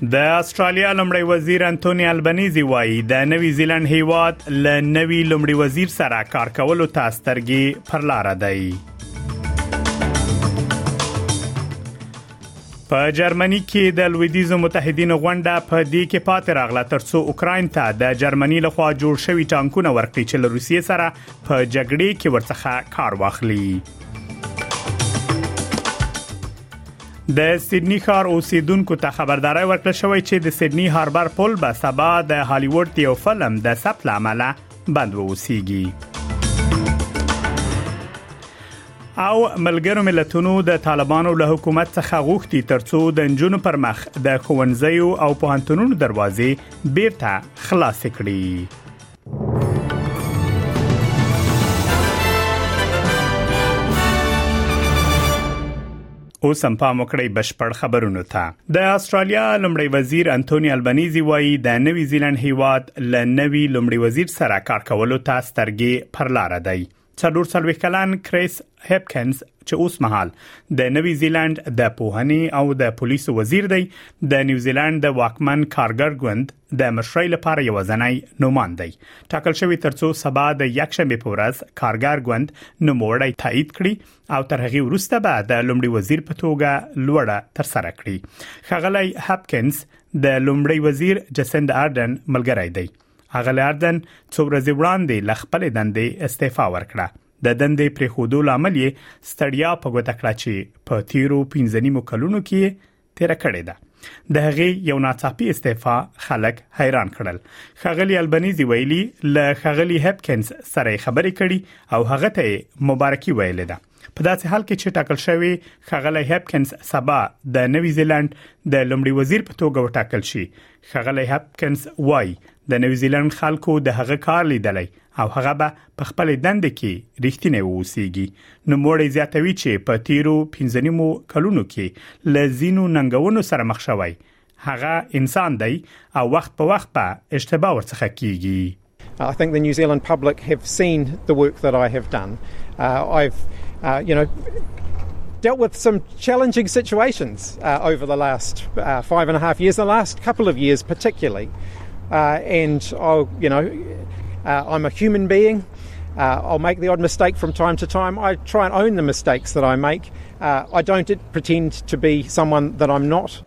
د استرالیا لمړی وزیر انټونی البنیزي وایي د نوی زیلند هیواد ل نوی لمړی وزیر سره کار کولو ته سترګې پر لار دی په جرمني کې د لویدیز متحدینو غونډه په دې کې پاتې راغله ترڅو اوکرين ته د جرمني لخوا جوړ شوی ټانکونه ورکړي چې له روسیې سره په جګړې کې ورڅخه کار واخلي د سیدنی ښار اوسیدونکو ته خبرداري ورکړل شوې چې د سیدنی هاربر پل به سبا د هالیوډ د یو فلم د ثبت لامل بند ووسیږي او ملګرو ملتونو د طالبانو له حکومت څخه غوښتي ترڅو د جنونو پر مخ د خوندزیو او پوهنتونونو دروازې بیرته خلاص کړي اوس هم پام وکړئ بشپړ خبرونه ته د استرالیا لمړی وزیر انټونی البنيزي وایي د نوي زیلند هیواد ل نوي لمړی وزیر سره کار کولو ته سترګې پر لار دی څلور څلوېښت کلن کریس هپکنز چې اوس مهال د نوی زیلند د پوهنې او د پولیسو وزیر دی د نیوزیلند د واکمن کارګر ګوند د مشرۍ لپاره یو ځنای نومان دی ټاکل شوی ترڅو سبا د یک شنبه په ورځ کارګر ګوند نوموړی تایید کړي او تر هغه وروسته به د لومړي وزیر په توګه لوړه تر سره کړي خغلی هپکنز د لومړي وزیر جسند اردن ملګری دی اغلی اردن څو ورځې وړاندې ل خپل دندې استعفا ورکړه د دندې پرې خودو لامل یې ستړیا په ګوته کړه چې په تیرو 15 نیمو کلونو کې تیر کړې ده د هغې یو ناڅاپي استعفا خلک حیران کړل خغلی البنيزي ویلي ل خغلی هپکینز سره خبرې کړي او هغه ته مبارکي ویلې ده په داسې حال کې چې ټاکل شوی خغلی هپکنز سبا د نوی زیلند د لمړي وزیر په توګه وټاکل شي خغلی هپکنز وای د نوی زیلند خلکو د هغه کار لیدلی او هغه به په خپل دند کې ریښتینی ووسیږي نو موړی زیاتوي چې په تیرو 15 مو کلونو کې لزینو ننګونو سره مخ شوی هغه انسان دی او وخت په وخت په اشتباه ورڅخه کیږي I think the New Zealand public have seen the work that I have done. Uh, I've, uh, you know, dealt with some challenging situations uh, over the last uh, five and a half years, the last couple of years particularly. uh, and I'll, you know, uh, I'm a human being. Uh, I'll make the odd mistake from time to time. I try and own the mistakes that I make. Uh, I don't pretend to be someone that I'm not.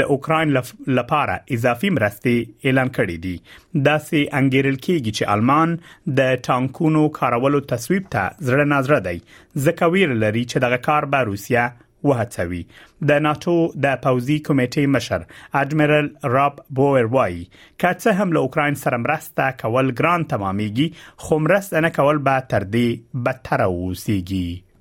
د اوکراین لپاره اضافي مرستې اعلان کړې دي دا سي انګیرل کیږي چې آلمان د ټانکونو کارولو تصویب ته زړه نازړه دی ځکه ویر لري چې دغه کار به روسیا وهڅوي د ناتو د پوزي کمیټې مشر اډمرل راب بوئر وایي که څه هم له اوکرين سره مرسته کول ګران تمامېږي خو مرسته نه کول به تر دې بدتر اوسيږي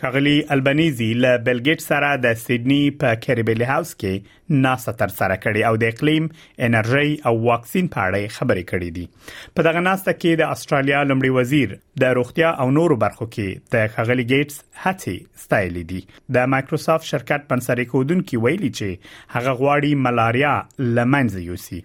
ښاغلي البنيزي له بل ګیټ سره د سیدني په کریبلي هاوس کې ناسه تر سره کړې او د اقلیم، انرژي او واکسین په اړه خبرې کړې دي. په دغه ناسه کې د استرالیا لمړي وزیر د روغتیا او نورو برخو کې د ښاغلي ګیټس هڅې ستایلې دي. د مایکروسافت شرکت بنسري کودونکو ویلي چې هغه غواړي ملاریا لمنځه یوسي.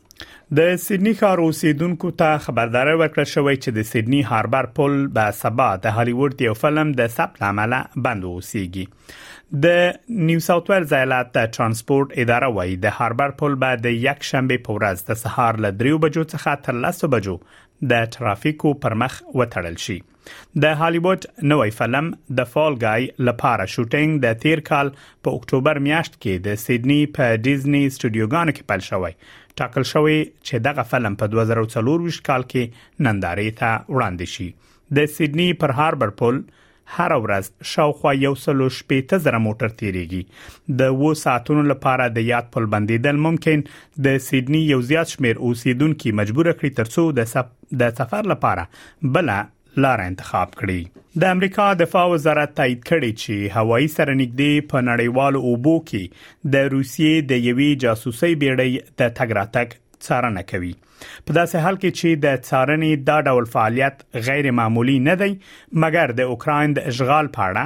د سیدنی ښار اوسیدونکو ته خبرداري ورکړل شوې چې د سیدنی هاربر پل به سبا د هالیوود د یو فلم د ثبت لامل بند اوسیږي د نیو ساوث ویلز ایالت د ترانسپورت اداره وایي د هاربر پل به د یک شنبه په ورځ د سهار له 3 بجو څخه تر 10 بجو د ترافیکو پر مخ وتړل شي د هالیوډ نوې فلم د فال ګای لپاره شوټینګ د تیر کال په اکتوبر میاشت کې د سیدنی په ډیزنی سټوډیوګانو کې پیل شوی ټاکل شوی چې دغه فلم په 2024 کال کې نندارې ته وړاندې شي د سیدنی پر هاربر پول هر ورځ شاوخوا یو سلو شپېته زره موټر تیریږي د وو ساعتونو لپاره د یاد پل بندیدل ممکن د سیدنی یو زیات شمیر اوسیدونکو مجبور کړي ترڅو د د سفر لپاره بل لار انتخاب کړي د امریکا دفاع وزارت تایید کړی چې هوایی سره نږدې په نړیوالو اوبو کې د روسیې د یوې جاسوسي بیړۍ د تګ راتګ څارنه کوي په داسې حال کې چې د څارنې دا ډول فعالیت غیر معمولی نه دی مګر د اوکرين د اشغال په اړه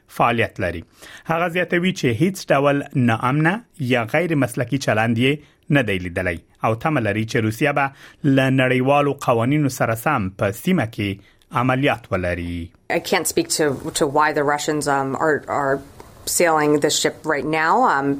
فعالیت لري هغه زیاتوي چې هیڅ ډول ناامنه یا غیر مسلکي چلند یې نه دی لیدلی او تم لري چې روسیه به ل نړیوالو قوانینو سره سم په سیمه کې عملیات ولري I can't speak to to why the Russians um, are are sailing the ship right now. Um,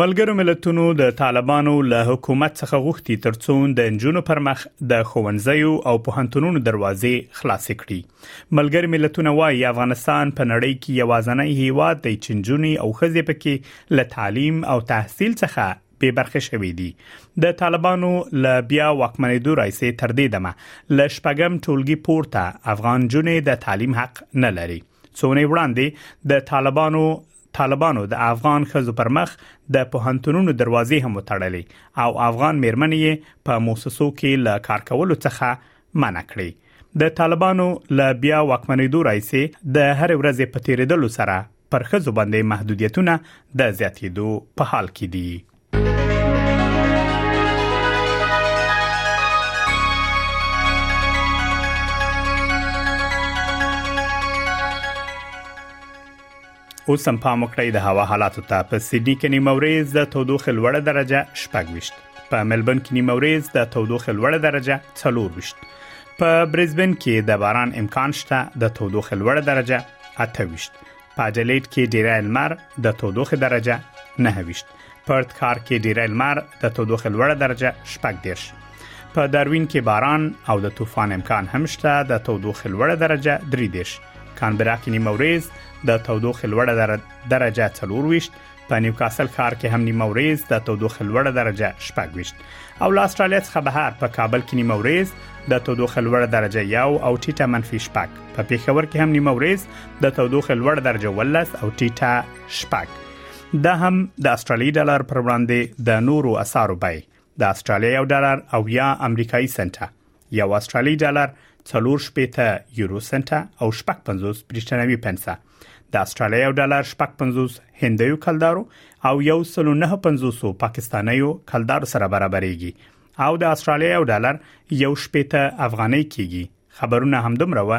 ملګرو ملتونو د طالبانو له حکومت څخه غوښتي ترڅو د انجونو پر مخ د خوندزیو او پوهنتونونو دروازې خلاص کړي ملګر ملتونه وايي افغانستان په نړۍ کې یوازنی هیواد دی چې انجونی او خزې پکې له تعلیم او تحصیل څخه بې برخې شوې دي د طالبانو ل بیا واکمنېدو راځي تر دې دمه ل شپږم ټولګي پورته افغان جونې د تعلیم حق نه لري څونه وړاندې د طالبانو طالبانو د افغان خزو پر مخ د پوهنتونونو دروازې هم وتړلې او افغان میرمنې یې په موسسو کې له کار کولو څخه منع کړې د طالبانو له بیا واکمنېدو راځي د هر ورځې په تیریدلو سره پر خزو باندې محدودیتونه د زیاتېدو په حال کې دي اوس هم پام وکړئ د هوا حالاتو ته په سیدنی کې نیمه ورځ د تودوخې لوړه درجه شپږويشت په ملبن کې نیمه ورځ د تودوخې لوړه درجه څلورويشت په برزبن کې د باران امکان شته د تودوخې لوړه درجه 28 په اډلیډ کې ډیری لمر د تودوخې درجه 9 پرت کار کې ډیری لمر د تودوخې لوړه درجه 14 په داروین کې باران او د طوفان امکان هم شته د تودوخې لوړه درجه 3 کانبرا کې نیمه ورځ د تودوخې لوړه درجه 24 په نیوکاسل ښار کې هم نیمه ورځ د تودوخې لوړه درجه شپږ وشت او له استرالیا څخه بهر په کابل کې نیمه ورځ د تودوخې لوړه درجه یو او ټیټه منفي شپږ په پیښور کې هم نیمه ورځ د تودوخې لوړه درجه ولس او ټیټه شپږ دا هم د استرالی ډالر پر وړاندې د نورو اسعارو بیه د استرالیا یو ډالر او یا امریکایي سنټه یو استرالی ډالر څلور شپېته یورو سنټه او شپږ پنځوس برېټانوي پنسه د استرالیا یو ډالر شپږ پنځوس هندیو کلدارو او یو سلو نه پنځوسو پاکستانیو کلدارو سره برابرېږي او د استرالیا یو ډالر یو شپېته افغانۍ کېږي خبرونه همدومره و